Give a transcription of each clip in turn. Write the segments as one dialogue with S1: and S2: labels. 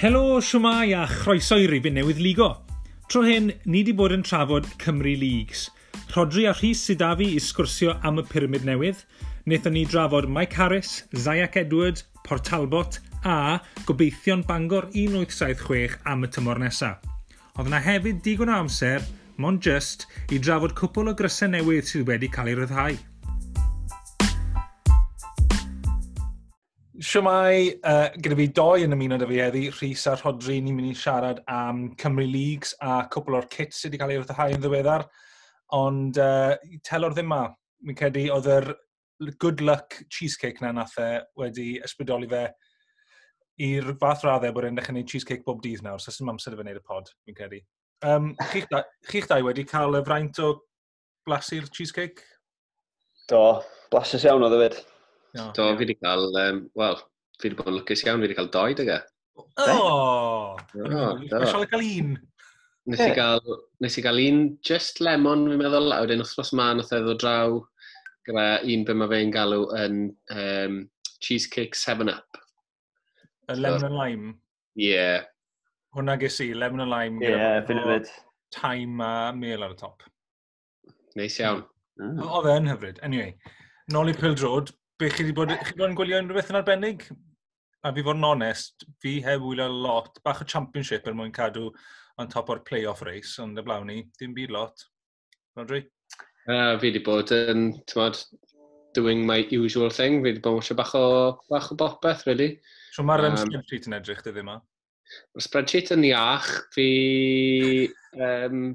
S1: Helo, siwmai a chroeso i rifin newydd ligo. Tro hyn, ni wedi bod yn trafod Cymru Leagues. Rodri a Rhys sydd da fi i sgwrsio am y pyramid newydd. Wnaethon ni drafod Mike Harris, Zayac Edwards, Portalbot a gobeithion Bangor 1876 am y tymor nesaf. Oedd yna hefyd digon o amser, mon just, i drafod cwpl o grysau newydd sydd wedi cael ei ryddhau. Siwmai, uh, gyda fi doi yn ymuno dy fi heddi, Rhys a Rhodri, ni'n mynd i siarad am Cymru Leagues a cwpl o'r kits sydd wedi cael ei ryddhau yn ddiweddar. Ond uh, telor ddim ma. Mi'n cedi, oedd yr good luck cheesecake na nath e wedi ysbrydoli fe i'r fath raddau bod e'n dechrau gwneud cheesecake bob dydd nawr, so sy'n amser i fe wneud y pod, mi'n cedi. Um, chi'ch, da, chi'ch dau wedi cael y fraint o blasu'r cheesecake?
S2: Do, blasus iawn o ddefyd.
S3: No, Do, yeah. fi wedi cael, um, wel, fi wedi bod yn lwcus iawn, fi wedi cael doi dyga.
S1: O! Oh, Mae'n cael un.
S3: Nes i gael, nes i gael un just lemon, fi'n meddwl, a wedyn wrthnos ma, nath eddo draw gyda un be mae fe'n galw yn um, Cheesecake 7-Up.
S1: Y lemon and lime?
S3: Ie. Yeah.
S1: Hwna ges i, lemon and lime.
S2: Ie, yeah, fi'n yfyd.
S1: Time a mel ar y top.
S3: Neis iawn.
S1: Mm. Oedd e'n hyfryd. Anyway, nôl i Pildrod, Be, chi wedi bod, e, chi bod yn gwylio unrhyw beth yn arbennig? A fi fod yn onest, fi heb wylio lot, bach o championship er mwyn cadw on top o'r play-off race, ond y blawn ni, dim byd lot. Rodri?
S3: Uh, fi wedi bod yn, um, doing my usual thing, fi wedi bod yn bach o, bach o bopeth, really.
S1: So mae'r um, spreadsheet yn edrych, dydw yma?
S3: Mae'r spreadsheet yn iach, fi um,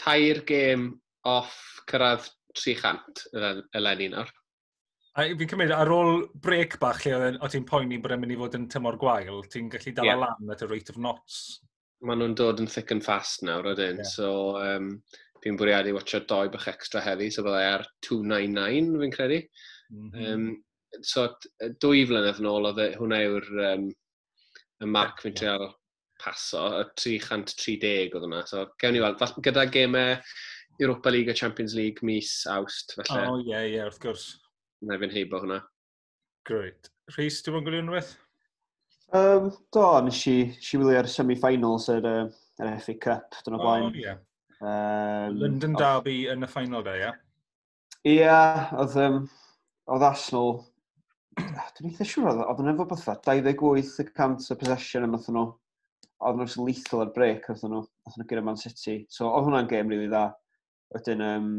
S3: tair gêm off cyrraedd 300 eleni nawr.
S1: A fi'n cymryd, ar ôl brec bach lle e, o ti'n poeni bod e'n mynd i fod yn tymor gwael, ti'n gallu dal yeah. lan at y rate of knots.
S3: Maen nhw'n dod yn thick and fast nawr oedden, yeah. so um, fi'n bwriadu watcho doi bych extra heddi, so byddai ar 299 fi'n credu. Mm -hmm. um, so dwy flynedd yn ôl, oedd e, hwnna yw'r um, y marc fi'n treol paso, y 330 oedd hwnna. So gewn ni weld, gyda gemau Europa League a Champions League mis awst,
S1: felly. O, oh, ie, yeah, ie, yeah, wrth gwrs
S3: na fi'n heibo hwnna.
S1: Great. Rhys, ti'n mwyn gwylio unrhyw
S2: Um, do, nes i, si i wylio'r semi-finals yr, er, yr er FA Cup, dyn o blaen.
S1: Oh, yeah. um, London Derby yn y final da, ia?
S2: Ia, yeah, oedd, um, oedd Arsenal, dwi'n eitha siwr oedd, oedd yn efo bethau, 28% y possession yma nhw. Oedd nhw'n lethal ar break, oedd nhw, oedd nhw gyda Man City. So, oedd hwnna'n gêm rili really dda. Wedyn, um,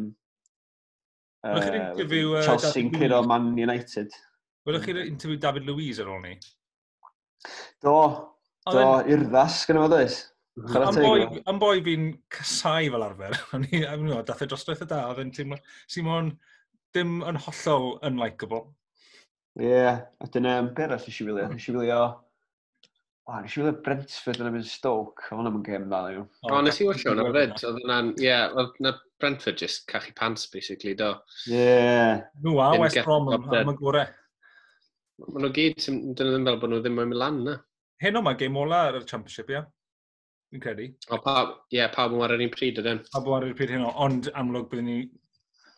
S1: Welwch
S2: chi'r interview... Uh, Chelsea'n curo Man United.
S1: Welwch chi'r interview David Lewis ar ôl ni?
S2: Do. Do, urddas gyda fo dweud.
S1: Am boi fi'n casau fel arfer. Am no, dath e dros y da, oedd e'n teimlo... Simon, dim yn hollol unlikable.
S2: Ie, yeah, a dyna, um, beth arall eisiau wylio? Eisiau wylio... O, nes i wylio Brentford yn ymwneud Stoke, ond hwnna'n gêm dda, yw.
S3: O, nes i wylio hwnna, fyd. Oedd yna'n, ie, oedd Brentford just cachu pants, basically, do.
S2: Ie. Yeah.
S1: Nhw a West Brom am y gore.
S3: Maen nhw gyd, dyn nhw ddim fel bod nhw ddim yn Milan, na.
S1: Hyn o mae game ola ar y championship, ia? Fi'n credu.
S3: O, pa, ie, yeah, pawb yn ar un pryd, ydyn.
S1: Pawb yn ar yr pryd o, ond amlwg byddwn ni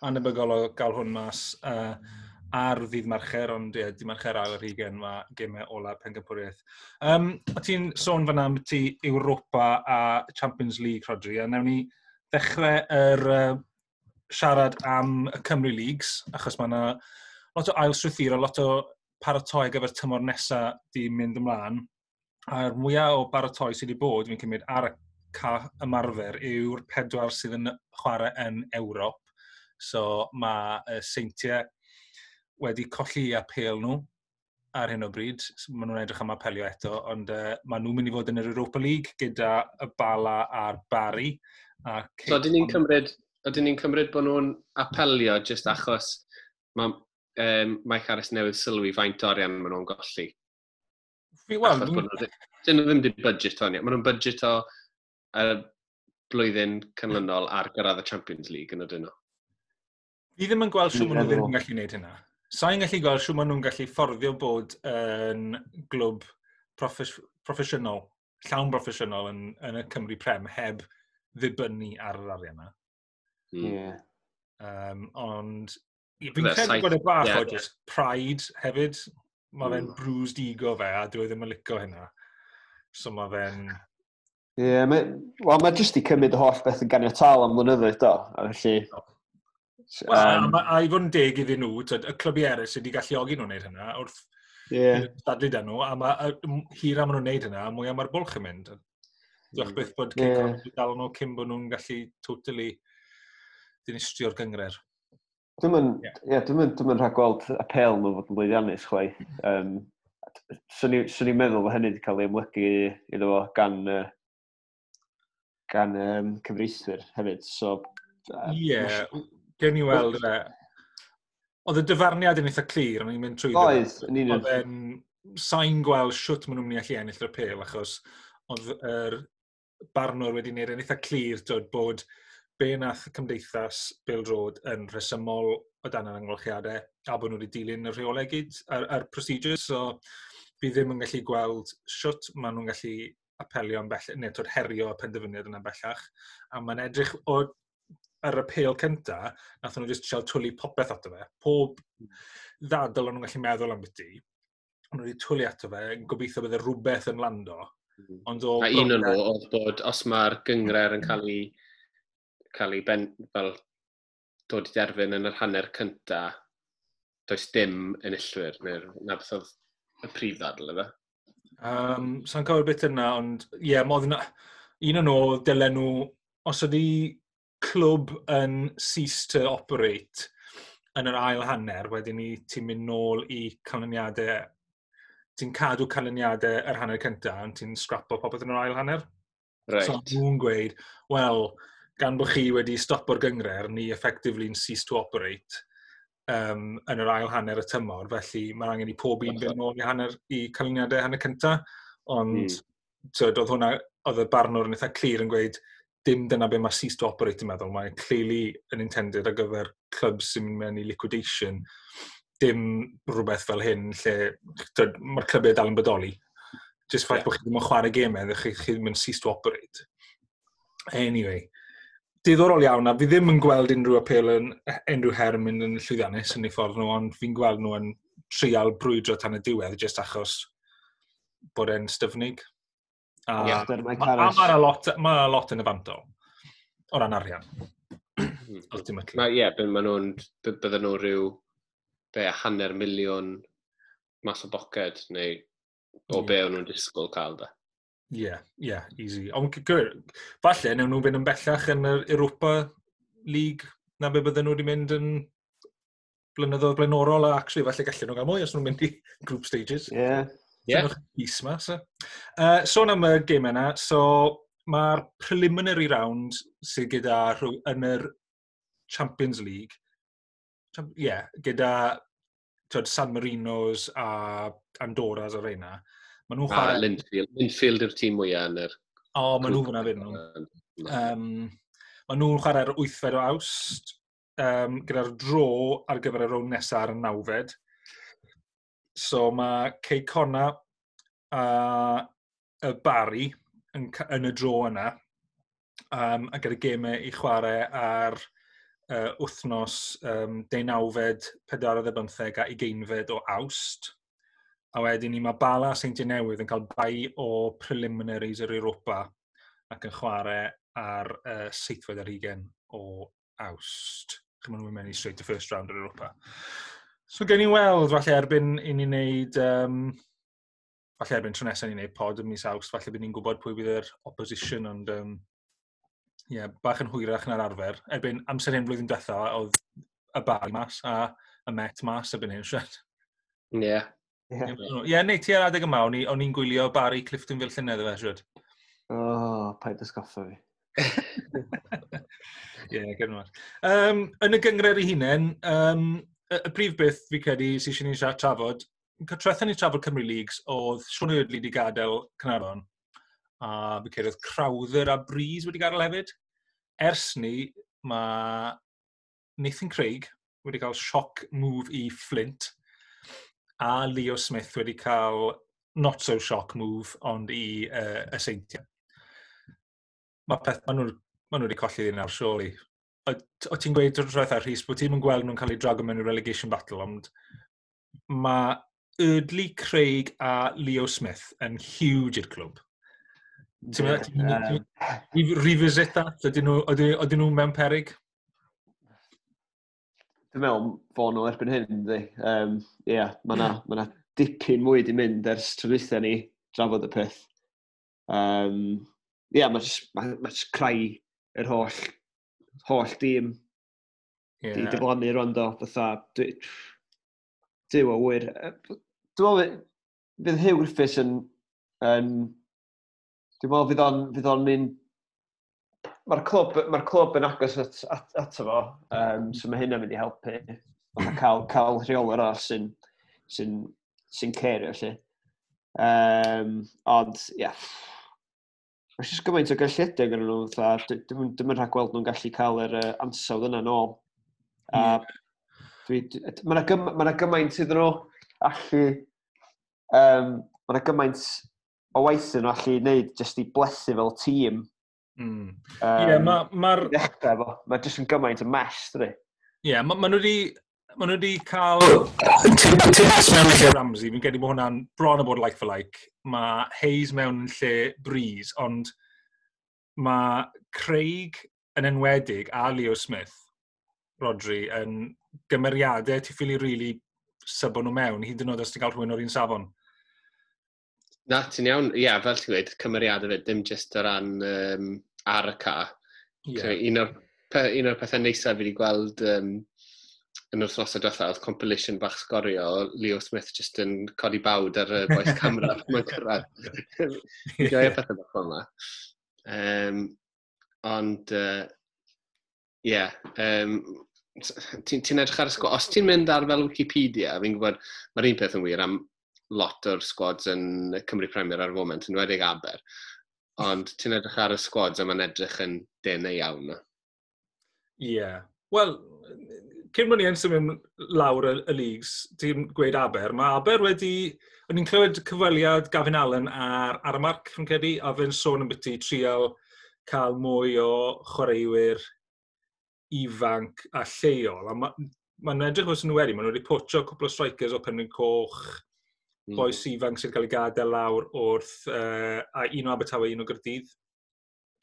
S1: anebygol o gael hwn mas uh, ar ddydd marcher, ond ie, dydd marcher ar yr hugen mae gemau ola pengympwriaeth. Um, o ti'n sôn fan am ti Europa a Champions League, Rodri, a newn ni ddechrau yr uh, siarad am y Cymru Leagues, achos mae yna lot o ail strwythuro, lot o paratoi gyfer tymor nesaf di mynd ymlaen. A'r mwyaf o baratoi sydd wedi bod, fi'n cymryd, ar y ca ymarfer yw'r pedwar sydd yn chwarae yn Ewrop. So mae y seintiau wedi colli i apel nhw ar hyn o bryd. Maen nhw'n edrych am apelio eto, ond uh, maen nhw'n mynd i fod yn yr Europa League gyda y Bala a'r Bari.
S3: A so, dyn ni'n cymryd, dyn ni'n cymryd bod nhw'n apelio just achos mae um, Mike Harris newydd sylwi faint orian maen nhw'n golli.
S1: Wel,
S3: dyn nhw ddim wedi budget o'n. Maen nhw'n budget o uh, blwyddyn canlynol ar gyrraedd y Champions League yn ydyn nhw.
S1: Fi ddim yn gweld siw maen nhw ddim yn gallu gwneud hynna. Sa'n gallu gweld siw maen nhw'n gallu fforddio bod yn glwb proffesiynol, llawn proffesiynol yn, yn y Cymru Prem heb ddibynnu ar yr arian yna.
S2: Yeah.
S1: Um, ond fi'n credu bod y bach yeah. o just pride hefyd. Mae fe'n mm. bruised ego fe a dwi e ddim yn licio hynna. So mae fe'n...
S2: Ie, yeah, mae, well, ma jyst i cymryd y holl beth yn ganiatal am blynyddoedd do. A felly...
S1: Wel, um, a i fod yn deg iddyn nhw, y clybu eraill sydd wedi galluogi nhw'n gwneud hynna wrth yeah. dadlu dan nhw, a mae hir am nhw'n gwneud hynna, mwy am ar bwlch yn mynd. Dwi'n beth bod yeah. dal nhw cyn bod nhw'n gallu totally dinistrio'r gyngred.
S2: Dwi'n mynd, yeah. yeah, dwi'n mynd, dwi'n mynd rhagweld apel nhw fod yn blwyddiannus chwai. Um, hmm. Swn i'n meddwl bod hynny wedi cael ei ymlygu iddo fo gan, uh, gan um, cyfreithwyr hefyd. So,
S1: uh, yeah, gen i weld yna. Oedd y dyfarniad yn eitha clir, ond i'n mynd trwy
S2: Oedd, yn
S1: un o'n... Oedd sain gweld siwt maen nhw'n mynd i allu ennill yr apel, achos oedd yr barnwr wedi wneud yn eitha clir dod bod be nath Cymdeithas Bill Road yn rhesymol o dan yr angolchiadau a bod nhw wedi dilyn y rheolau gyd a'r, ar procedures. So, fi ddim yn gallu gweld siwt maen nhw'n gallu apelio am bellach, neu tod herio y penderfyniad yna bellach. A mae'n edrych o ar y pêl cynta, nath nhw jyst siel twlu popeth ato fe. Pob ddadl o'n nhw'n gallu meddwl am byti. Ond nhw wedi twlu ato fe, yn gobeithio bydde rhywbeth yn lando.
S3: Hmm. Ond o... A un o'n nhw oedd bod os mae'r gyngred yn cael ei, cael ei ben, fel dod i derfyn yn yr hanner cynta, does dim yn illwyr, neu na beth oedd y prif ddadl efo.
S1: Um, Sa'n cofio beth yna, ond ie, yeah, modd yna, un o'n nhw dylen nhw, os ydi clwb yn cease to operate yn yr ail hanner, wedyn ni ti'n mynd nôl i canlyniadau ti'n cadw canlyniadau yr hanner cyntaf, ond ti'n scrapo popeth yn yr ail hanner.
S3: Right. So
S1: nhw'n gweud, wel, gan bod chi wedi stopo'r gyngred, er ni effectively'n cease to operate um, yn yr ail hanner y tymor, felly mae angen i pob un fynd nôl i, hanner, i canlyniadau hanner cyntaf, ond mm. tyd, oedd hwnna, oedd y barnwr yn eitha clir yn gweud, dim dyna be mae cease to operate yn meddwl, mae'n clearly yn intended ar gyfer clubs sy'n mynd mewn i liquidation dim rhywbeth fel hyn lle mae'r clybiau dal yn bodoli. Just ffaith yeah. bod chi ddim yn chwarae gemau, chi, chi ddim yn cease to operate. Anyway, diddorol iawn, a fi ddim yn gweld unrhyw apel yn unrhyw her yn mynd yn llwyddiannus yn ei ffordd nhw, ond fi'n gweld nhw yn trial brwydro tan y diwedd, jyst achos bod e'n styfnig. A, yeah, mae ma, ma, lot, ma lot yn y fanto, o ran arian.
S3: Hmm. Ultimately. Ie, yeah, bydden nhw'n rhyw be, hanner miliwn mas o boced neu o yeah. be o'n nhw'n disgwyl cael da.
S1: Ie, yeah, ie, yeah, easy. Ond falle newn nhw fynd yn bellach yn yr Europa League na be bydden nhw wedi mynd yn blynyddoedd blaenorol a actually falle gallen nhw gael mwy os nhw'n mynd i group stages.
S2: Ie. Yeah.
S1: Yeah. Is ma, so. Uh, sôn am y gêm yna, so mae'r preliminary round sydd gyda yn yr Champions League ie, gyda twyd, San Marinos a Andorras o'r reina.
S3: Maen nhw'n chwarae... A Linfield. Linfield yw'r tîm mwyaf yn yr...
S1: O, maen nhw'n fyna fyd nhw. Um, maen nhw'n chwarae'r 8fed o awst, um, gyda'r dro ar gyfer y rown nesaf ar y nawfed. So mae Cey Cona a y Barry yn, yn y dro yna, um, a gyda gemau i chwarae ar uh, wythnos um, deunawfed, 45 a 20 o awst. A wedyn ni mae Bala Saint Newydd yn cael bai o preliminaries yr Europa ac yn chwarae ar uh, seithfed ar hugen o awst. Chym nhw'n mynd i straight to first round yr Europa. So gen i weld, falle erbyn i ni wneud, um, falle erbyn tro nesaf ni'n wneud pod ym mis awst, falle bydd ni'n gwybod pwy bydd yr opposition, ond um, yeah, bach yn hwyrach na'r arfer. Erbyn amser hyn flwyddyn diwetha, oedd y bar mas a y met mas erbyn hyn, siarad.
S3: Ie. Yeah.
S1: Ie, yeah. neu ti ar adeg yma, o'n i'n gwylio bari Clifton fel llynedd efe, siarad.
S2: O, oh, paid ysgoffa fi.
S1: Ie, yeah, gynnar. Um, yn y gyngred i hunain, um, y y prif beth fi credu sy'n si ni'n trafod, cytretha ni trafod Cymru Leagues oedd Sean Oedli wedi gadael Cynarfon, a fi credu oedd Crowther a Breeze wedi gadael hefyd ers ni, mae Nathan Craig wedi cael sioc move i Flint a Leo Smith wedi cael not so shock move ond i uh, aseintiau. Mae peth, maen nhw, maen nhw wedi colli ddyn ar surely. O, o ti'n gweud drwy'r rhaid ar Rhys, bod ti'n mynd gweld nhw'n cael eu drago mewn i relegation battle, ond mae Erdley Craig a Leo Smith yn huge i'r clwb. Ti'n meddwl, Revisit that? Ydyn nhw, mewn perig?
S2: Dwi'n meddwl bod nhw erbyn hyn, dwi. Um, yeah, mae yna ma, na, dipyn mwy di mynd ers trwydditha ni drafod y peth. Um, yeah, mae ma, ma creu yr holl, holl dîm. Yeah. Di diflannu rwan do, fatha, dwi... Dyw o wir. Dwi'n meddwl, fydd Hugh Griffiths yn, yn Dwi'n meddwl fydd o'n, fydd o'n mynd... Mae'r clwb, mae clwb yn agos at, at, at fo, um, so mae hynna'n mynd i helpu. Mae'n cael, cael rheolwr arall sy'n sy sy'n cerio lle. Um, ond, ie. Yeah. Mae'n jyst gymaint o galliadau gyda nhw, dwi'n ddim yn rhag gweld nhw'n gallu cael yr uh, ansawdd yna nôl. A mae yna gymaint iddyn nhw allu... Um, mae yna gymaint o waithio nhw allu wneud jyst i blethu fel tîm.
S1: Mm. Um, yeah, mae'r... Ma
S2: Dechrau mae jyst yn gymaint y mes, dydy.
S1: Ie, yeah, maen nhw wedi... Mae nhw wedi cael... Ti'n mes mewn lle Ramsey, fi'n gedi bod hwnna'n bron o bod like for like. Mae Hayes mewn lle Breeze, ond mae Craig yn enwedig a Leo Smith, Rodri, yn gymeriadau ti'n ffili rili really sybon nhw mewn, hyd yn oed os ti'n cael rhywun o'r un safon.
S3: Na, ti'n iawn. Ie, yeah, fel ti'n gweud, cymeriadau fe, dim jyst o ran um, ar y ca. Yeah. Un, o'r, un o'r pethau neisaf fi wedi gweld um, yn yr thnosau diwethaf, oedd compilation bach sgorio o Leo Smith just yn codi bawd ar y boes camera pan mae'n cyrraedd. Gwyau pethau bach fel yna. Um, ond, ie, uh, yeah, um, ti'n ti edrych ar y sgwad. Os ti'n mynd ar fel Wikipedia, fi'n gwybod, mae'r un peth yn wir am lot o'r squads yn Cymru Premier ar y foment, yn wedig Aber. Ond ti'n edrych ar y squads a mae'n edrych yn denau iawn.
S1: Ie. Yeah. Wel, cyn bod ni yn symud lawr y, y leagues, ti'n gweud Aber, mae Aber wedi... O'n i'n clywed cyfweliad Gavin Allen ar, ar y marc, yn cedi, a fe'n sôn yn ambiti trial cael mwy o chwaraewyr ifanc a lleol. A ma'n ma edrych os yn wedi, maen nhw wedi pwtio cwpl o strikers o Penryn Coch, mm. boes ifanc sy'n cael ei gadael lawr wrth, uh, a un o Abertawe, un o Gyrdydd.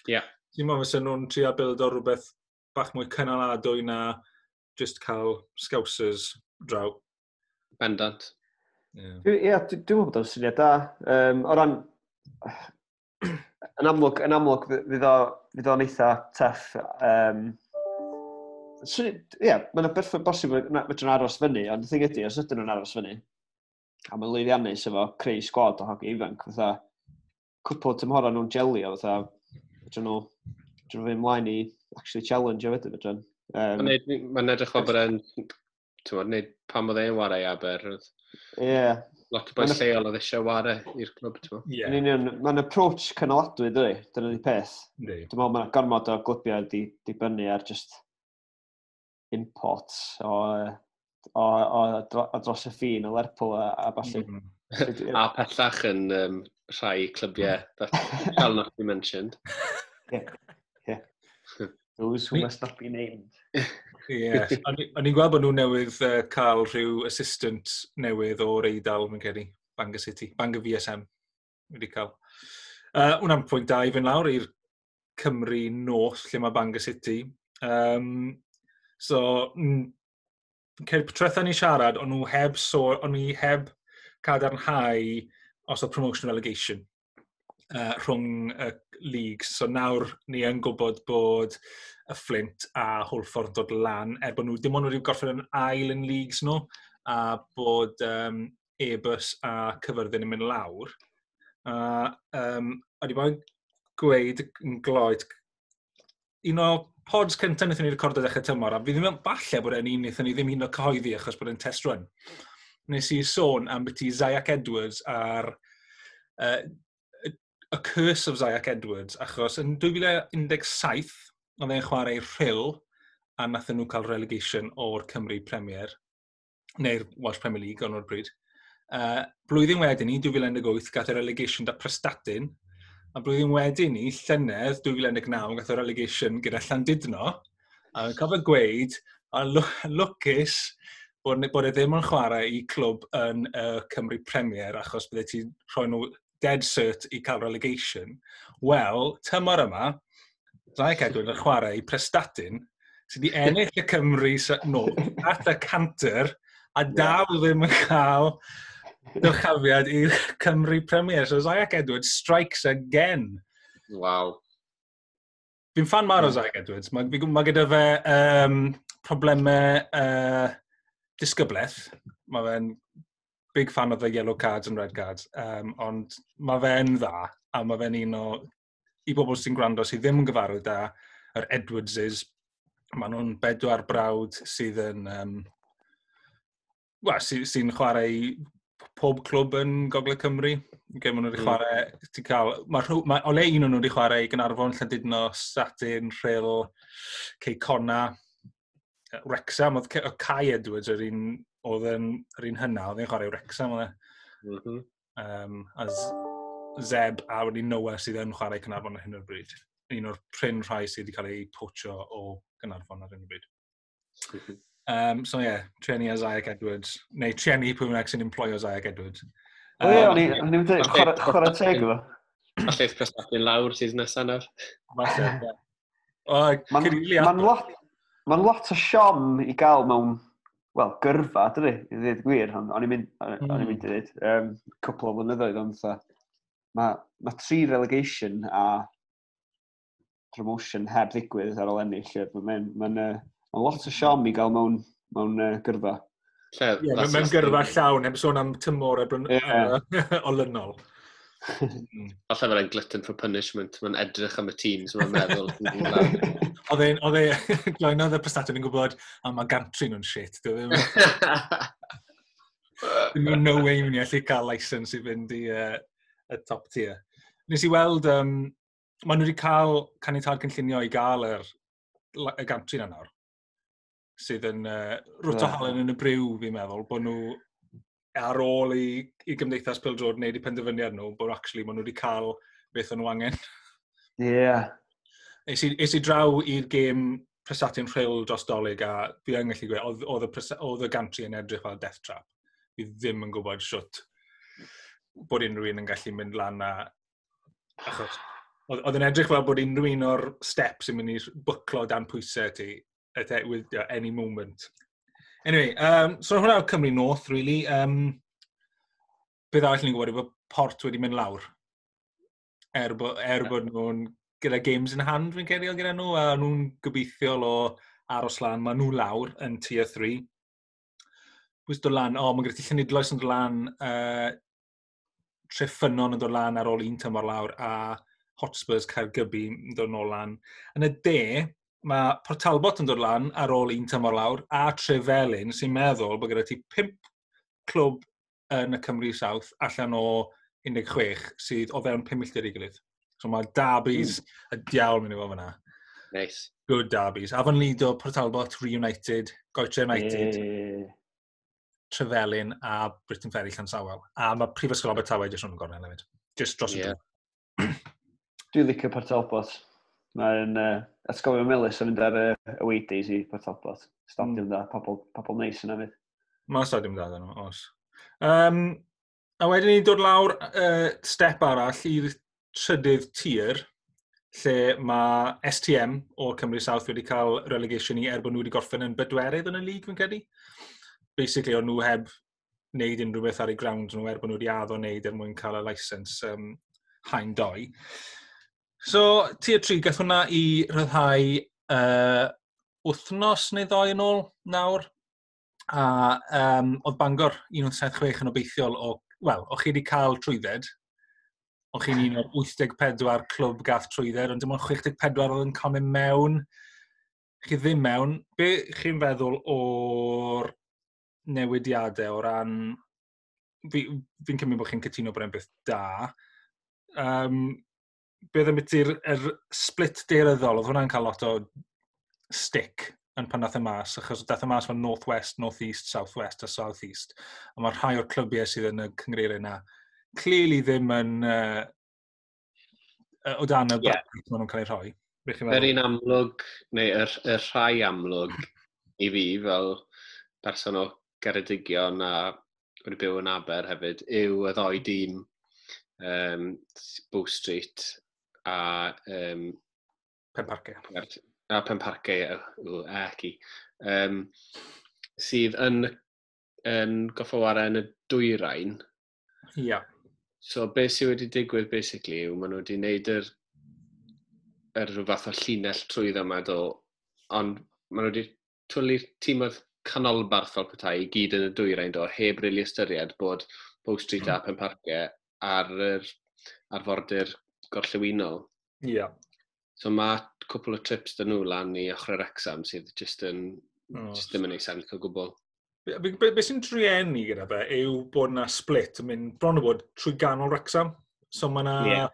S3: Ie. Yeah.
S1: Ti'n meddwl fysa nhw'n trio bild o rhywbeth bach mwy cynaladwy na just cael scousers draw.
S3: Bendant.
S2: Ie, yeah. dwi'n yeah, dwi, meddwl bod o'n syniad da. Um, o ran, yn amlwg, yn amlwg fydd o'n eitha teff. Um, so, yeah, mae'n berffaith bosib fedrwn aros fyny, ond y thing ydy, os ydyn nhw'n aros fyny, a mae'n lwyddiannus efo creu sgwad o hogi ifanc. fatha, cwpl tymhora nhw'n jelio, fatha, dyn nhw, dyn nhw ymlaen i actually challenge o wedyn fydyn.
S3: Um, Mae'n edrych o bod e'n, ti'n modd, neud pam oedd e'n wario Aber.
S2: Ie. Yeah.
S3: Lot o boi lleol oedd eisiau wario i'r clwb, ti'n
S2: modd. Yeah. mae'n approach cynaladwy, dwi, dyna di peth. Dwi'n meddwl mae'n gormod o glwbiau di, di bynnu ar just imports o uh, o, o, o dros y ffin o Lerpwl a, a falle. Mm.
S3: a pellach yn um, rhai clybiau mm. that shall not be mentioned.
S2: yeah. yeah. Those who must not be named.
S1: yes. O'n i'n gweld bod nhw newydd uh, cael rhyw assistant newydd o'r Eidal, mae'n gedi, Bangor City, Bangor VSM wedi cael. Uh, Wna'n pwynt da i fynd lawr i'r Cymru North, lle mae Bangor City. Um, so, Ceir trethau ni siarad, ond nhw heb sôn, ond ni heb cadarnhau os oedd promotion relegation uh, rhwng y leagues. So nawr ni yn gwybod bod y Flint a Hwlffordd dod lan, er bod nhw dim ond wedi'w gorffen yn ail yn leagues nhw, a bod um, Ebus a Cyfyrddin yn mynd lawr. A um, wedi bod gweud yn gloed, un o pods cyntaf wnaethon ni recordio ddechrau tymor, a fi ddim yn falle bod e'n un wnaethon ni ddim un o cyhoeddi achos bod e'n test run. Nes i sôn am beth i Zayac Edwards a'r uh, A Curse of Zayac Edwards, achos yn 2017, oedd e'n chwarae rhyl a nath nhw cael relegation o'r Cymru Premier, neu'r Welsh Premier League o'n o'r bryd. Uh, blwyddyn wedyn ni, 2018, gath y relegation da Prestatyn, A blwyddyn wedyn ni, llynedd 2019, gath o'r allegation gyda Llandudno, a yn cofio gweud, a lwcus bod, bod e ddim yn chwarae i clwb yn uh, Cymru Premier, achos bydde ti rhoi nhw dead cert i cael relegation. Wel, tymor yma, Rhaeg Edwin yn chwarae i Prestatyn, sydd wedi ennill y Cymru nôl at y canter, a dal ddim yn cael dyrchafiad i Cymru Premier. So Zayach Edwards strikes again.
S3: Wow.
S1: Fi'n fan mawr o hmm. Zayach Edwards. Mae ma gyda fe um, problemau uh, disgybleth. Mae fe'n big fan of the yellow cards and red cards. Um, ond mae fe'n dda, a mae fe'n un o i bobl sy'n gwrando sydd ddim yn gyfarwydd da, yr Edwardses. Maen nhw'n bedwar brawd sydd yn um, well, sy'n sy chwarae pob clwb yn Gogledd Cymru. Gen maen nhw wedi hmm. chwarae, mm. ti'n cael, mae rhyw, mae, o le un o'n nhw wedi chwarae i Gynarfon, Llandudno, Saturn, Rhyl, Ceicona, Wrexham, oedd Kai Edwards yr un, oedd yn, yr un hynna, oedd yn chwarae Wrexham, oedd e. Mm -hmm. um, a Zeb a wedi Noah sydd yn chwarae Cynarfon ar hyn o'r bryd. Un o'r pryn rhai sydd wedi cael ei pocho o Cynarfon ar hyn o'r bryd. Mm-hmm. Um, so ie, yeah, treni a Zayag Edwards. Neu treni pwy wnaeth sy'n emploio Zayag Edwards.
S2: O ie, o'n i'n mynd i chwarae teg efo.
S3: A lleith Costafin lawr sydd nesaf nawr.
S1: Mae'n
S2: lot, ma lot o siom i gael mewn wel, gyrfa, dydy, i ddweud gwir, ond o'n i'n mynd, mm. mynd i ddweud, um, cwpl o flynyddoedd, ond fatha, mae ma tri relegation a promotion heb ddigwydd ar ôl ennill, mae'n ma, n, ma n, Mae lot o siom i gael mewn, mewn uh, gyrfa.
S1: Lle, yeah, mewn gyrfa llawn, heb sôn am tymor e yeah. olynol. Mm.
S3: Falle fel ein glutton for punishment, mae'n edrych am y tîm, so mae'n meddwl.
S1: Oedd e'n, oedd e, gloenodd y prestatyn yn gwybod, a mae gantri nhw'n shit, Dwi'n ddim. No way mynd i allu cael license i fynd i uh, y top tier. Nes i weld, um, maen nhw wedi cael canetad cynllunio i gael yr, y gantri na nawr sydd yn uh, rwt o halen yn y briw, fi'n meddwl, bod nhw ar ôl i, i gymdeithas Pildrod wneud i penderfyniad nhw, bod actually maen nhw wedi cael beth o'n nhw angen.
S2: Ie. Yeah.
S1: Eis i, eis i draw i'r gêm Presati'n rhyl dros dolyg a fi yn gallu gweud, oedd y gantri yn edrych fel death trap. Fi ddim yn gwybod siwt bod unrhyw un yn gallu mynd lan a... Achos, oedd yn edrych fel bod unrhyw un o'r steps yn mynd i bwclo dan pwysau ti at with uh, any moment. Anyway, um, so hwnna oedd Cymru North, really. Um, beth arall ni'n gwybod, efo port wedi mynd lawr. Er, bo, er bod nhw'n gyda games in hand, fi'n cerio gyda nhw, a nhw'n gobeithiol o aros lan, mae nhw lawr yn tier 3. Wys dod lan, o, oh, mae gyda ti llynidloes yn dod lan, uh, treffynon yn dod lan ar ôl un tymor lawr, a Hotspurs Caergybi yn dod nôl lan. Yn y de, mae Portalbot yn dod lan ar ôl un tymor lawr, a Trefelyn sy'n meddwl bod gyda ti pimp clwb yn y Cymru South allan o 16 sydd o fewn 5 milltir i gilydd. So mae Darby's mm. y diawl mynd i fod fyna.
S3: Nice.
S1: Good Darby's. Afon Lido, Portalbot, Reunited, Goetre United, mm. Trefelyn a Britain Ferry Llansawel. A mae Prifysgol Abertawe jyst yn gornau hefyd. Just dros yeah.
S2: y Dwi licio Portalbot. Mae'n uh, atgofio Melys yn mynd ar uh, y weidies i Port Talbot. Stadiwm mm. da, pobl, pobl neis yna fydd.
S1: Mae stadiwm da dyn nhw, os. Um, a wedyn ni dod lawr uh, step arall i'r trydydd tir, lle mae STM o Cymru South wedi cael relegation i er bod nhw wedi gorffen yn bedwerydd yn y lig, fi'n credu. Basically, o'n nhw heb wneud unrhyw beth ar eu ground nhw er bod nhw wedi addo wneud er mwyn cael y licence um, hain doi. So, ti tier tri, gath hwnna i rhyddhau uh, wythnos neu ddoi yn ôl nawr. A um, oedd Bangor 176 yn obeithiol o... Wel, o'ch chi wedi cael trwydded. O'ch chi'n un o'r 84 clwb gath trwydded, ond dim ond 64 oedd yn comin mewn. Chi ddim mewn. Be chi'n feddwl o'r newidiadau o ran... Fi'n fi cymryd bod chi'n cytuno bod e'n beth da. Um, beth ambiti'r er split deiryddol, oedd hwnna'n cael lot o stick yn pan nath y mas, achos dath y mas fan North West, North East, South West a South East. A mae rhai o'r clybiau sydd yn y cyngreiriau yna clearly ddim yn uh, o dan y yeah. bracket maen nhw'n cael ei rhoi.
S3: Yr un amlwg, neu yr, yr rhai amlwg i fi fel person o Geredigion a wedi byw yn Aber hefyd, yw y ddoi dîm um, Bow Street a... Um,
S1: Penparciau.
S3: A penparciau, ac i. Um, sydd yn, yn goffawara yn y dwyrain.
S1: Ia. Yeah.
S3: So, beth sydd wedi digwydd, basically, yw maen nhw wedi wneud yr, yr fath o llinell trwy yma, do, ond maen nhw wedi twlu'r tîmoedd canolbarth fel petai i gyd yn y dwyrain do, heb rili ystyried bod Bow Street mm. a hmm. Penparciau ar, yr, ar fordyr gorllewinol.
S1: Ie. Yeah.
S3: So mae cwpl o trips dyn nhw lan i ochr exam sydd just, yn, oh. just ddim yn ei sens o gwbl.
S1: Be, be, be sy'n driennu gyda fe yw bod yna split yn mynd bron o bod trwy ganol Wrexham. So mae yna... Yeah.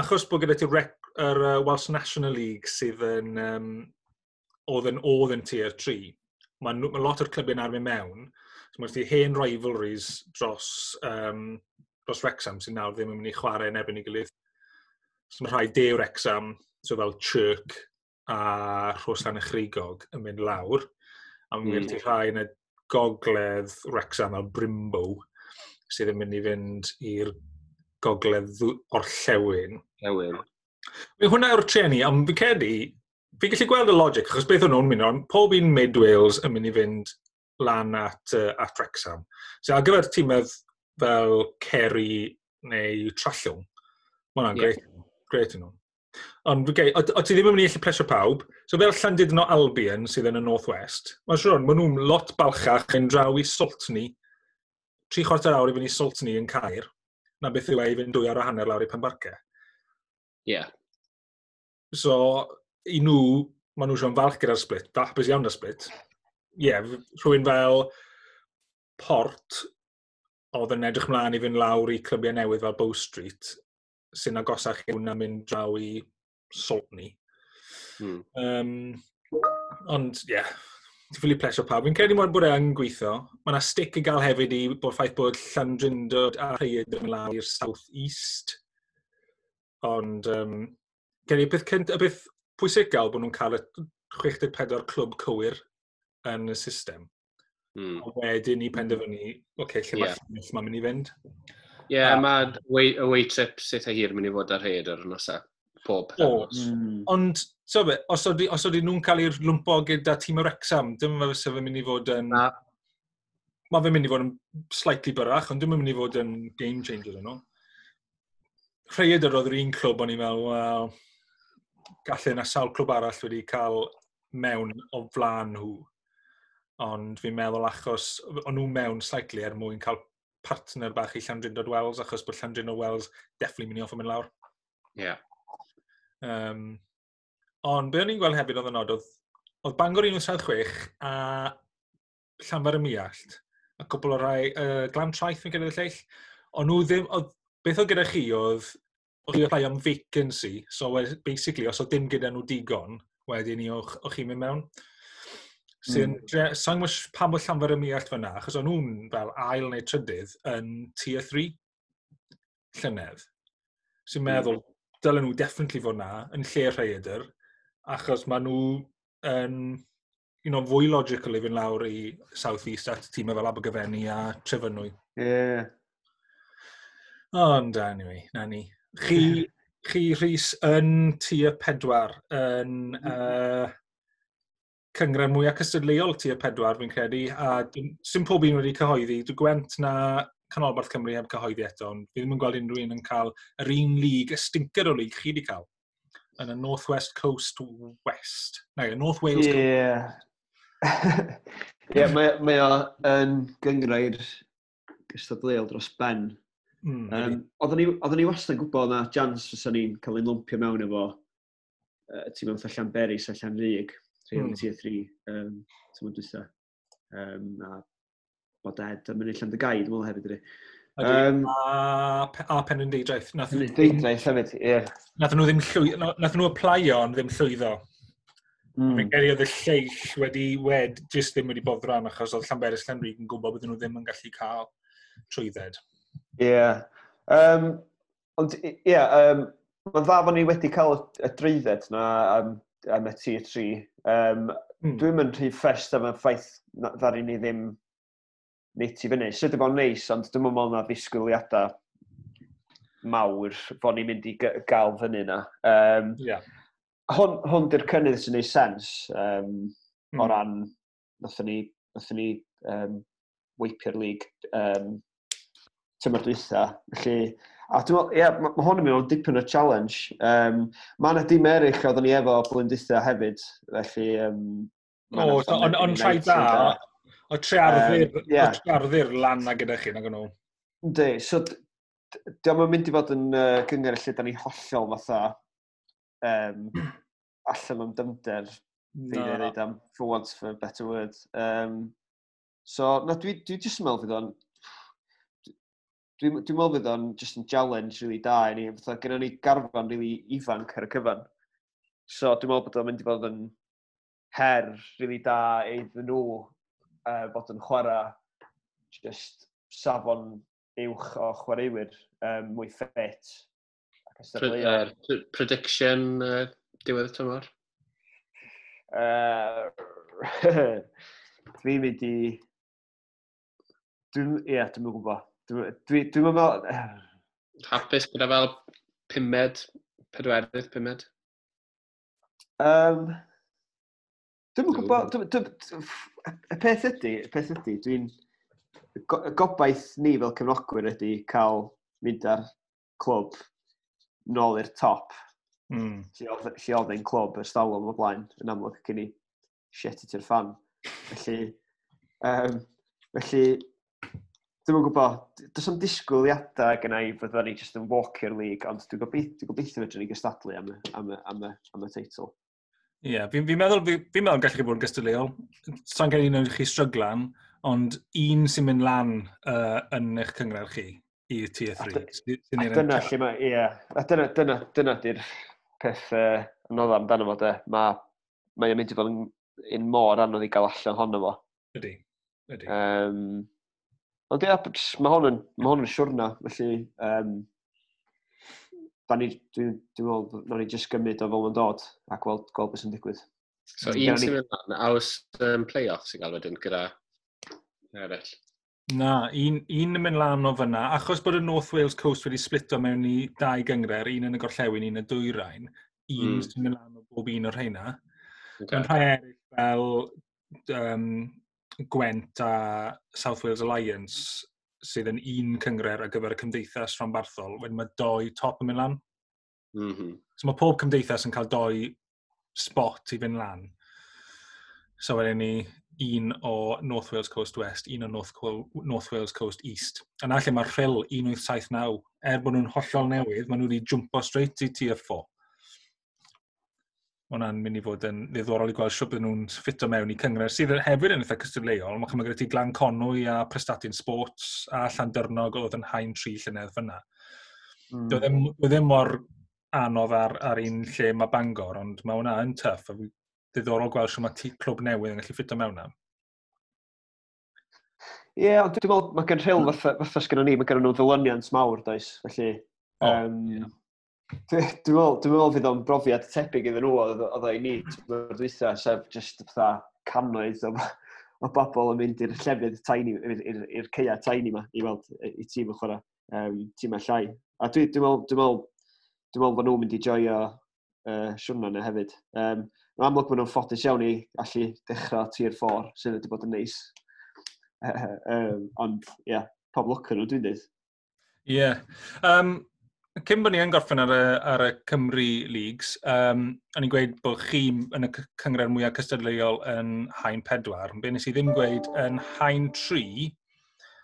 S1: Achos bod gyda ti rec, yr uh, Welsh National League sydd yn... Um, oedd yn oedd yn tier 3, mae ma lot o'r clybiau yn arfer mewn. So mae ti hen rivalries dros, um, dros Wrexham sy'n nawr ddim yn mynd i chwarae yn ebyn i gilydd. So mae rhai de o'r exam, so fel Chirk a Rhosan Echrigog yn mynd lawr. A mae'n mynd mm. i hmm. rhai yn y gogledd Wrexham fel Brimbo, sydd yn mynd i fynd i'r gogledd orllewin.
S3: Ewyn.
S1: Mae hwnna yw'r treni, ond fi cedi, fi gallu gweld y logic, achos beth o'n nhw'n mynd, o'n, pob un mid Wales yn mynd i fynd lan at, uh, at Wrexham. So ar gyfer tîmedd fel Kerry neu Trallwng, mae hwnna'n yeah. greit. Gret yn nhw. Ond, okay, o, o ti ddim yn mynd i allu plesio pawb. So fel llandud yn o Albion sydd yn y North West, mae'n siŵr ond maen nhw'n lot balchach yn draw i Saltney. Tri chwarter awr i fynd i Saltney yn Cair, Na beth yw e i fynd dwy ar o hanner lawr i Penbarca.
S3: Ie. Yeah.
S1: So, i nhw, maen nhw eisiau'n falch gyda'r split. Da, beth iawn y split. Ie, yeah, rhywun fel Port oedd yn edrych mlaen i fynd lawr i clybiau newydd fel Bow Street sy'n agosach i hwnna mynd draw i Saltney. Hmm. Um, ond, ie, yeah, ti'n ffili plesio pawb. Fi'n credu mod bod e'n gweithio. Mae yna stick i gael hefyd i bod ffaith bod Llandrindod a Rhaid yn lawr i'r South East. Ond, um, gen i beth, cynt, y beth pwysigal bod nhw'n cael y 64 clwb cywir yn y system. Mm. A wedyn i penderfynu, oce, okay, lle yeah. mae'n mynd i fynd.
S3: Ie, yeah, mae away trip sut a hir mynd i fod ar hed ar ynosa. Pob.
S1: O, mm. ond, so be, os oeddi, os oeddi nhw'n cael i'r lwmpo gyda tîm yr exam, dim fe fysa fe mynd i fod yn... Na. Mae fe mynd i fod yn slightly byrach, ond dim dyma mynd i fod yn game changer yno. Rhaid yr oedd yr un clwb o'n i'n meddwl, wel, gallu yna sawl clwb arall wedi cael mewn o flaen nhw. Ond fi'n meddwl achos, o'n nhw mewn slightly er mwyn cael partner bach i Llandrindod Wells, achos bod Llandrindod Wells definitely mynd i off yn mynd lawr.
S3: Ie. Yeah.
S1: Um, ond, be o'n i'n gweld hefyd oedd yn od, oedd, oedd Bangor 176 a Llanfair y Miallt, a cwbl o rai, uh, glam traeth fi'n gyda'r lleill, ond nhw ddim, oedd, beth oedd gyda chi oedd, oedd chi apply am vacancy, so basically, os oedd dim gyda nhw digon, wedyn ni o'ch chi'n mynd mewn sy'n mm. sa'n gwybod pa mwy llanfer y miallt fyna, achos o'n nhw'n fel ail neu trydydd yn tier 3 llynedd, sy'n mm. meddwl dylen nhw definitely fod na yn lle rhaidr, achos maen nhw yn un o'n fwy logical i fynd lawr i South East at tîm fel Abergyfenni a Trefynwy.
S2: Ie. Yeah.
S1: Ond anyway, na ni. Chi, chi Rhys yn tier pedwar yn uh, cyngren mwyaf cystadleuol tu y pedwar, fi'n credu, a sy'n pob un wedi cyhoeddi. Dwi'n gwent na Canolbarth Cymru heb cyhoeddi eto, ond fi ddim yn gweld unrhyw un yn cael yr un lig, y stinker o lig chi wedi cael, yn y North West Coast West. Neu, y North Wales yeah.
S2: Coast. Ie, yeah, mae, mae o yn gyngrair gystadleuol dros ben. Mm, um, Oedden ni wastad yn gwybod na Jans fysa ni'n cael ein lwmpio mewn efo uh, tîm yn allan Beris, allan Rig. Rheol mm. tier 3, um, tymor dwysa. Um, a bod Ed am ennill yn dy gaid, mwyn hefyd ydy.
S1: Um, a, a pen yn deidraeth.
S2: penrhydeidraeth. deidraeth hefyd, ie.
S1: Nath nhw ddim llwyddo, nath nhw applio ond ddim llwyddo. Mm. Mae'n geri oedd y lleill wedi wed, jyst ddim wedi bod rhan, achos oedd Llanberis Llanrig yn gwybod bod nhw ddim yn gallu cael trwydded.
S2: Ie. Yeah. Um, ond, ie, yeah, um, mae'n dda bod ni wedi cael y, y dreidded na um, am y tier 3. Um, mm. Dwi'n mynd rhy ffest am y ffaith ddari ni ddim nid i fyny. Sydd wedi bod neis, ond dwi'n meddwl na ddisgwyliadau mawr bod ni'n mynd i gael fyny yna. Um,
S1: yeah.
S2: Hwn, hwn di'r cynnydd sy'n neud sens um, mm. o
S1: hmm.
S2: ran nathon ni, nathon ni um, weipio'r lig um, tymor dwytha. Felly, A dwi'n meddwl, ie, mae ma hwn yn mynd o dipyn o challenge. Um, mae yna dim erich oeddwn ni efo blwynditha hefyd, felly... Um,
S1: o, ond on
S2: trai
S1: da, o tre ardddir lan na gyda chi, nag nhw.
S2: Ynddi, so diolch yn mynd i fod yn uh, gyngor lle da ni hollol fatha um, allan o'n dymder fi no. dweud am, for want for a better word. Um, so, na, dwi, dwi jyst yn meddwl fydd o'n Dwi'n dwi meddwl fydd o'n just yn challenge really da i ni. Fytha, gyda ni garfan really ifanc ar y cyfan. So dwi'n meddwl bod o'n mynd i fod yn her really da iddyn nhw uh, bod yn chwarae just safon uwch o chwaraewyr um, mwy ffit.
S3: Uh, prediction uh, diwedd y tymor?
S2: Uh, dwi'n mynd i... Dwi'n... Ie, yeah, dwi'n gwybod. Dwi'n dwi, dwi meddwl... Eh.
S3: Hapus gyda e fel pumed, pedwerydd pumed?
S2: Um, Dwi'n
S3: yn
S2: gwybod, Dwi, dwi, y peth ydy, y peth ydy, dwi'n, Y gobaith ni fel cefnogwyr ydy cael mynd ar clwb nôl i'r top.
S1: Mm.
S2: Lle oedd ein clwb ers dalwm o blaen, yn amlwg cyn i shit it i'r fan. Felly, um, felly Dwi'n yn gwybod, does am disgwyliadau gen i fydda ni just yn walker league, ond dwi'n gobeithio, dwi'n gobeithio fedrwn ni gystadlu am, am, am, am y teitl.
S1: Ie, yeah, fi'n fi meddwl, fi, fi meddwl gallu bod yn gystadleuol. Sa'n gen un o'n chi stryglan, ond un sy'n mynd lan uh, yn eich cyngor chi i'r tier 3.
S2: A dyna lle mae, ie. A dyna, dyna, dyna di'r peth uh, anodd amdano fo, de. Mae ma mynd i fod yn, un mor anodd i gael allan honno fo.
S1: Ydy, ydy.
S2: Um, Ond ie, mae hwn yn, ma hon yn siwrna, felly um, da ni, dwi'n dwi meddwl, na ni jyst gymryd o fel yn dod a gweld, gweld beth sy'n digwydd.
S3: So, un sy'n mynd lan, a oes um, play-off sy'n gael wedyn gyda eraill?
S1: Na, un, un yn mynd lan o fyna, achos bod y North Wales Coast wedi splito mewn i dau gyngre'r, un yn y gorllewin, un y dwyrain, un
S3: mm.
S1: sy'n mynd lan o bob un o'r rheina.
S3: Okay.
S1: Mae'n rhai eraill fel um, Gwent a South Wales Alliance sydd yn un cyngred ar gyfer y cymdeithas rhanbarthol, wedyn mae doi top yn mynd lan.
S3: Mm -hmm.
S1: So mae pob cymdeithas yn cael doi spot i fynd lan. So wedyn ni un o North Wales Coast West, un o North, North Wales Coast East. Yna lle mae'r rhyl 1879, er bod nhw'n hollol newydd, maen nhw wedi jumpo straight i tier 4 hwnna'n mynd i fod yn ddiddorol i gweld siwp nhw'n ffito mewn i cyngor, sydd hefyd yn eitha cystadleuol. Mae chymryd ti Glan Conwy a Prestatyn Sports a Llandyrnog oedd yn hain tri llynedd fyna.
S2: Mm.
S1: Doedd ddim, ddim mor anodd ar, ar un lle mae Bangor, ond mae hwnna yn tyff. Ddiddorol gweld sy'n mae clwb newydd yn gallu ffito mewn am.
S2: Ie, yeah, ond dwi'n meddwl mae gen rhyl fatha, fatha sgynnu ni, mae gen nhw ddilyniant mawr, does? Felly,
S1: oh,
S2: um, yeah. Dwi'n meddwl, dwi'n meddwl fydd o'n brofiad tebyg iddyn nhw oedd o'i ni, dwi'n dweitha, sef just fatha cannoedd o, o bobl yn mynd i'r llefydd tiny, i'r ceia tiny ma, i weld i tîm yn chwarae, um, tîm a llai. A dwi'n dwi meddwl, dwi'n meddwl, dwi'n meddwl bod nhw'n mynd i joio uh, siwrna yna hefyd. Um, Mae'n amlwg bod nhw'n ffodus iawn i allu dechrau tir ffor, sydd wedi bod yn neis. um, ond, ie, yeah, pob lwc yn nhw, dwi'n dweud.
S1: Ie. Yeah. Um, Cyn bod ni yn gorffen ar y, ar y Cymru Leagues, um, o'n i'n gweud bod chi yn y cyngred mwyaf cystadleuol yn hain pedwar. Be nes i ddim gweud yn hain tri,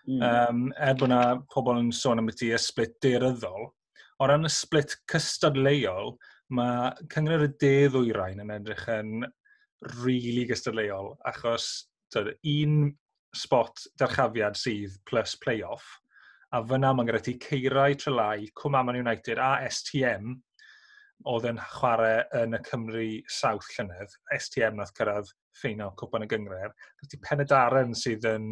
S2: mm.
S1: um, er bod yna pobl yn sôn am y ti y split deiryddol. O ran y split cystadleuol, mae cyngred y de ddwyrain yn edrych yn rili really gystadleuol, achos tyd, un spot darchafiad sydd plus play-off, a fyna mae'n gyda ti Ceirau Trelai, Cwm Aman United a STM oedd yn chwarae yn y Cymru South llynedd. STM nath cyrraedd ffeinal cwpan y gyngred. Gyda ti Penedaren sydd yn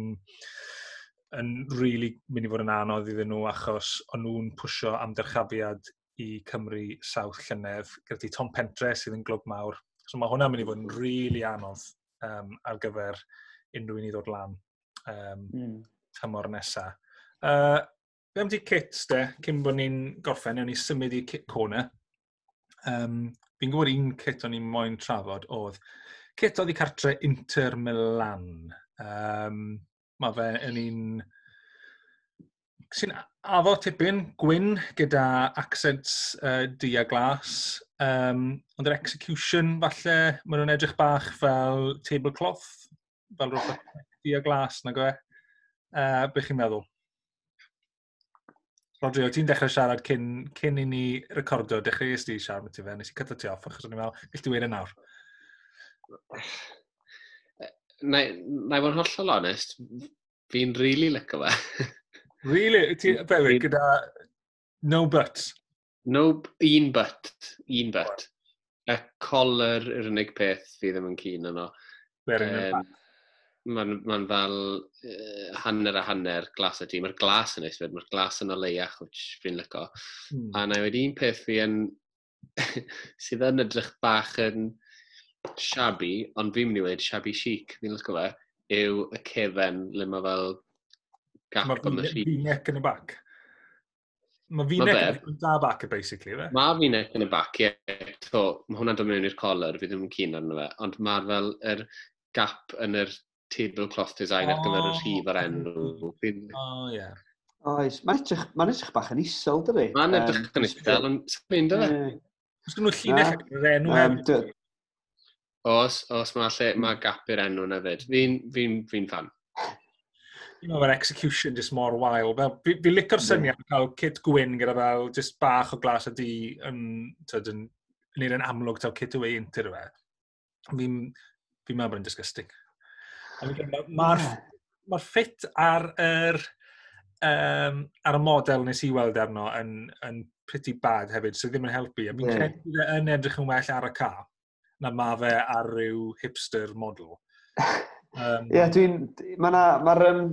S1: yn really mynd i fod yn anodd iddyn nhw achos o'n nhw'n pwysio amdyrchafiad i Cymru South llynedd. Gyda ti Tom Pentre sydd yn glwb mawr. So mae hwnna'n mynd i fod yn really anodd um, ar gyfer unrhyw un i ddod lan um,
S2: mm.
S1: tymor nesaf. Uh, Fe am di kits de, cyn bod ni'n gorffen, ewn ni symud i kit corner. Um, fi'n gwybod un kit o'n i'n moyn trafod oedd kit oedd i cartre Inter Milan. Um, mae fe yn un sy'n afo tipyn, gwyn, gyda accents uh, di a glas. Um, ond yr execution, falle, maen nhw'n edrych bach fel tablecloth, fel rhywbeth di a glas, na gwe. Uh, be chi'n meddwl? Rodri, ti'n dechrau siarad cyn, cyn i ni recordio, dechreuais di siarad y ti fe, nes i cyta ti off, achos o'n i'n meddwl, gall ti weir yn nawr.
S3: Na i fod yn hollol onest, fi'n rili really lyco fe.
S1: really? Ti, bewi, gyda no but?
S3: No, un but, un but. Y collar yw'r unig peth fi ddim yn cyn yno. Berin um, mae'n ma fel uh, hanner a hanner glas y tîm. Mae'r glas yn eisfyd, mae'r glas yn o leiach, which fi'n lyco. Mm. A na i wedi un peth fi yn, sydd yn edrych bach yn shabby, ond fi'n mynd i wedi shabby chic, fi'n lyco fe, yw y cefen le mae fel gap
S1: ma yn y rhi. Mae'r neck yn y bac. Mae V-neck yn da bac, basically, fe?
S3: Mae V-neck yn y bac, ie. Yeah. To, mae hwnna'n dod mewn i'r collar, fi ddim yn cyn arno fe. Ond mae'r fel, yr er gap yn yr tablecloth design oh. ar gyfer y rhif ar enw.
S1: Oh, o, ie.
S2: Oes, mae'n edrych, ma edrych bach yn isol, dydy.
S3: Mae'n edrych yn isol, ond sy'n mynd
S1: o fe? Os gynnu llinell ar enw hefyd.
S3: Os, os mae lle, mae gap i'r enw yn fyd. Fi'n fi, fi fan.
S1: Fi'n meddwl execution just mor wael. Fel, fi, fi licor syniad yeah. cael Kit Gwyn gyda fel just bach o glas o di yn, yn, yn, yn amlwg taw Kit away inter fe. Fi'n fi meddwl bod yn disgusting. Mae'r ma ma ffit ar yr, um, ar y model nes i weld arno yn, yn pretty bad hefyd, sydd so ddim yn helpu. A fi'n yeah. credu e yn edrych yn well ar y ca na ma fe ar ryw hipster model.
S2: Um, Ie, yeah, dwi'n... Mae ma um,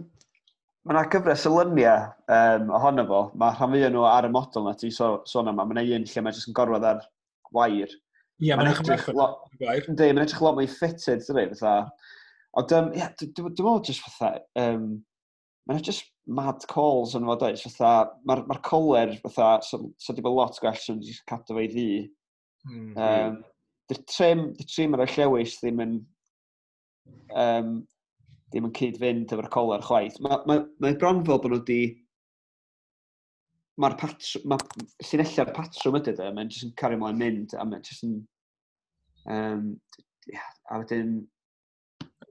S2: ma na gyfres y lyniau um, ohono fo. Mae rhan fwy nhw ar y model na ti sôn so, so yma. Mae yna un lle mae'n jyst yn gorwedd ar wair.
S1: Ie, yeah, mae'n edrych lot...
S2: Ynddi, mae'n edrych lot mwy fitted, dydy, fatha. Ond, um, yeah, dwi'n meddwl jyst fatha, um, mae'n just mad calls yn fod oes, fatha, mae'r ma coler fatha, so, so di bod lot gwell sy'n just cadw fe i ddi. Mm -hmm. um, Dy'r trim, dy trim ar y llewis ddim yn, um, ddim yn cyd-fynd efo'r coler chwaith. Mae ma, ma bron fel bod nhw wedi... Mae'r patrwm, mae llunella'r patrwm ydy dde, mae'n jyst yn cario ymlaen mynd, a mae'n jyst yn... Um, yeah, a wedyn,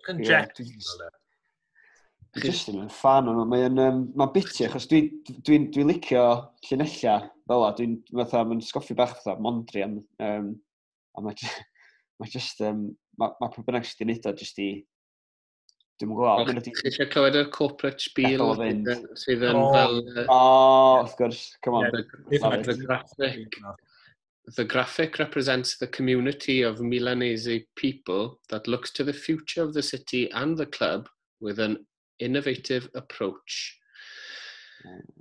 S1: Conjecture. Dwi
S2: just yn fan o'n mae'n um, mae biti achos dwi'n dwi, dwi, dwi licio llunella fel o. dwi'n fatha, mae'n sgoffi bach fatha mondri am, um, a mae mae just, um, mae ma pwy bynnag sydd wedi'i neud o just i, dwi'n gwybod.
S3: Mae'n chi eisiau clywed yr corporate spiel sydd yn fel...
S2: O, wrth gwrs, come on.
S3: Yeah, the graphic the graphic represents the community of Milanese people that looks to the future of the city and the club with an innovative approach.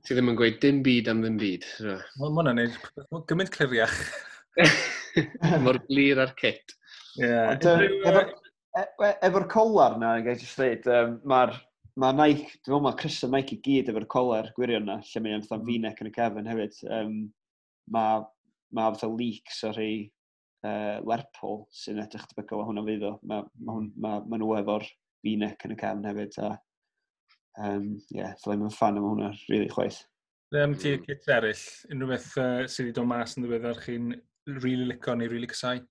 S3: Ti ddim yn gweud dim byd am ddim byd.
S1: Wel, mae hwnna'n neud gymaint cliriach.
S3: Mor glir ar kit.
S2: Ie. Efo'r e, e, colar na, gael jyst dweud, um, mae'r ma Nike, dwi'n meddwl mae Chris a Nike i gyd efo'r colar gwirion na, lle mae'n fatha mm. v-neck yn y cefn hefyd. Um, mae mae fatha leaks o rhai uh, Lerpol sy'n edrych tebygol o hwnna fydd o. Mae ma, ma, ma nhw efo'r v-neck yn y cefn hefyd. A, um, yeah, ddylai mae'n fan am hwnna, really chwaith.
S1: Le am ti mm. cits eraill, unrhyw beth uh, sydd wedi dod mas yn ddiweddar chi'n really licio neu really cysau?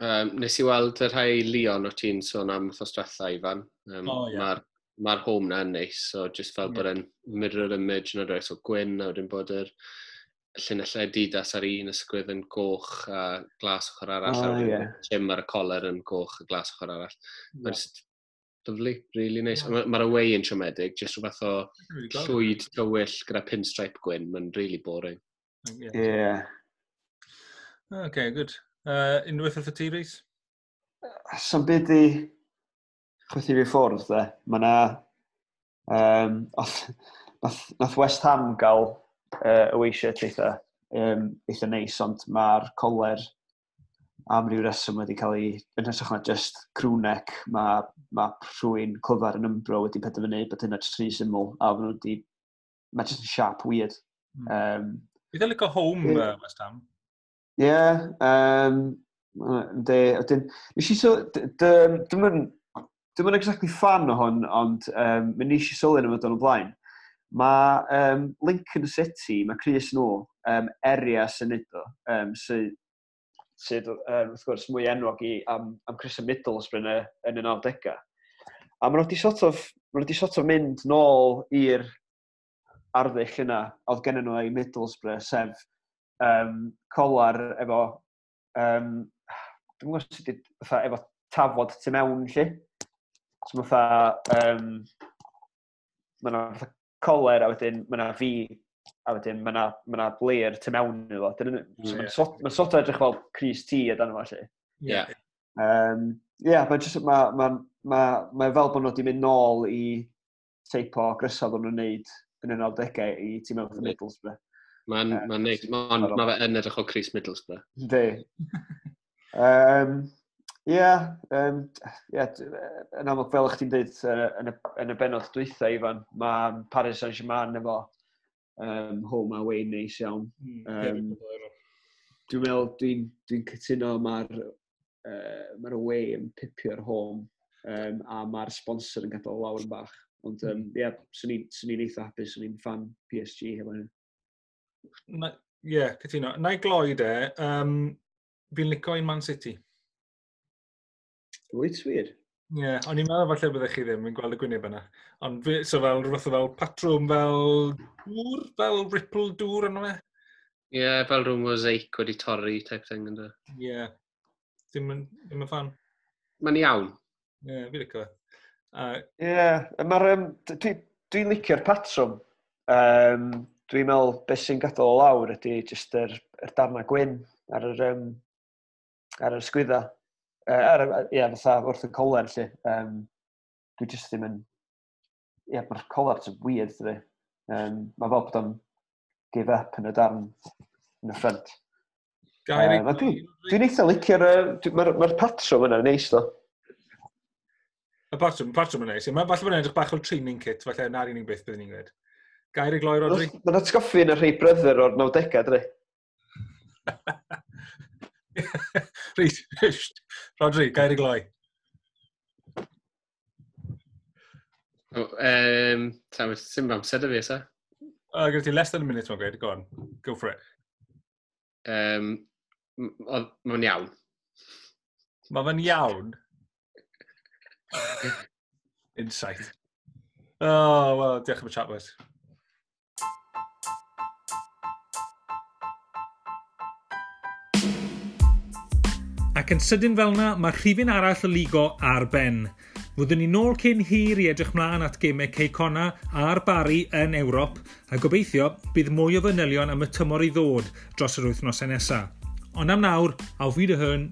S3: Um, nes i weld y rhai Leon o ti'n sôn am wrthos diwetha, Ifan. Um, oh, yeah. Mae'r mae'r home na'n neis, so just fel yeah. bod e'n mirror image yn oes o gwyn, a wedyn bod yr llunellau didas ar un ysgwydd yn goch a glas ochr arall, oh, a yeah. gym ar y coler yn goch a glas ochr arall. Yeah. Mae'n just lyflu, really nice. Yeah. Mae'r ma away yn siomedig, just rhywbeth o llwyd tywyll gyda pinstripe gwyn, mae'n really boring.
S2: Yeah. yeah.
S1: Okay, good. Uh, unrhyw beth wrth y ti, Rhys?
S2: Sa'n byd i chwythu fi ffwrdd, de. Mae na... Um, nath, nath West Ham gael uh, away shirt eitha, um, eitha neis, ond mae'r coler am ryw reswm wedi cael ei, yn hysach na just crwnec, mae ma rhywun clyfar yn ymbro wedi penderfynu bod hynna jyst rhy syml, a maen nhw wedi, mae jyst yn siap, weird. Um,
S1: Bydd e'n licio home uh, West Ham?
S2: Ie, yeah, um, de, wedyn, nes i so, dwi'n Dwi'n yn exactly fan o hwn, ond um, mae nes i sylwi yn y fod o'n blaen. Mae um, Lincoln City, mae Chris nhw, um, area sy'n edo, um, sydd, sydd um, wrth gwrs mwy enwog i am, am Chris y Middles yn y, yn y 90au. A maen nhw wedi sort of, maen nhw sort of mynd nôl i'r arddull yna oedd gen nhw ei Middlesbrough, sef um, colar efo, um, dwi'n gwybod sut efo tafod tu mewn lle. So fatha, um, mae yna fatha coler, a wedyn mae yna fi, a wedyn mae yna, mae blir tu mewn iddo fo. Dyn, so mae'n sort, ma sort o edrych fel Cris T a dan yma, lle.
S3: Ie.
S2: Ie, mae'n just, mae ma, ma, ma fel bod nhw wedi mynd nôl i teip o grysodd o'n nhw'n neud yn y 90au i Team mewn the Middlesbrough.
S3: Mae'n ma, n, ma, ma, ma, ma fe yn edrych o Chris Middlesbrough.
S2: Di. um, Ie, um, yeah, yn amlwg fel ych ti'n dweud yn y, yn y benod dwytha, Ifan, mae Paris Saint-Germain efo um, home away neis iawn. Um, dwi'n meddwl, dwi'n dwi cytuno mae'r uh, mae away yn pipio'r home um, a mae'r sponsor yn gadael lawr yn bach. Ond hmm. ie, um, yeah, swn i'n eitha hapus, swn i'n fan PSG hefo hyn.
S1: Ie, yeah, cytuno. Na i gloi de, um, fi'n licio i Man City.
S2: Wyt wir?
S1: Ie, yeah, o'n i'n meddwl falle byddech chi ddim yn gweld y gwyneb yna. Ond fi, so fel rhywbeth fel patrwm, fel dŵr, fel ripple dŵr yna fe?
S3: Ie, yeah, fel rhyw mosaic wedi torri type thing ynddo.
S1: Ie. Yeah. Ddim yn, ddim yn fan.
S3: Mae'n iawn.
S1: Ie, yeah, fi licio.
S2: Ie, yeah, mae'r... Um, Dwi'n dwi licio'r patrwm. Um, Dwi'n meddwl beth sy'n gadael o lawr ydy jyst yr, yr darna gwyn ar yr, um, ar yr sgwydda. Er, ie, fatha wrth y coler, lle. Um, dwi jyst ddim yn... Ie, mae'r coler yn weird, dwi. Um, mae fel bod o'n give up yn y darn yn y ffrant.
S1: Gair uh,
S2: Dwi'n dwi eitha licio'r... Dwi, Mae'r ma patrwm yna'n neis, do.
S1: Y patrwm, patrwm yn neis. Mae falle bod yn edrych bach o'r training kit, falle na'r unig beth byddwn ni'n gwneud. Gair i gloi, Rodri?
S2: Mae'n atgoffi yn y rhai brother o'r 90au, dwi.
S1: Reit, Rodri, gair i gloi.
S3: Oh, um, Tam, sy'n bam sed fi, sa?
S1: Uh, Gwyd ti less than a minute, mae'n gweud. Go on, go for it.
S3: Um, Mae'n iawn.
S1: Mae fe'n iawn? Insight. Oh, well, diolch am y chat, boys. Ac yn sydyn fel yna, mae rhifin arall y ligo ar ben. Fyddwn ni nôl cyn hir i edrych mlaen at gemau Ceicona a'r Bari yn Ewrop, a gobeithio bydd mwy o fanylion am y tymor i ddod dros yr wythnosau nesaf. Ond am nawr, auf Wiederhören!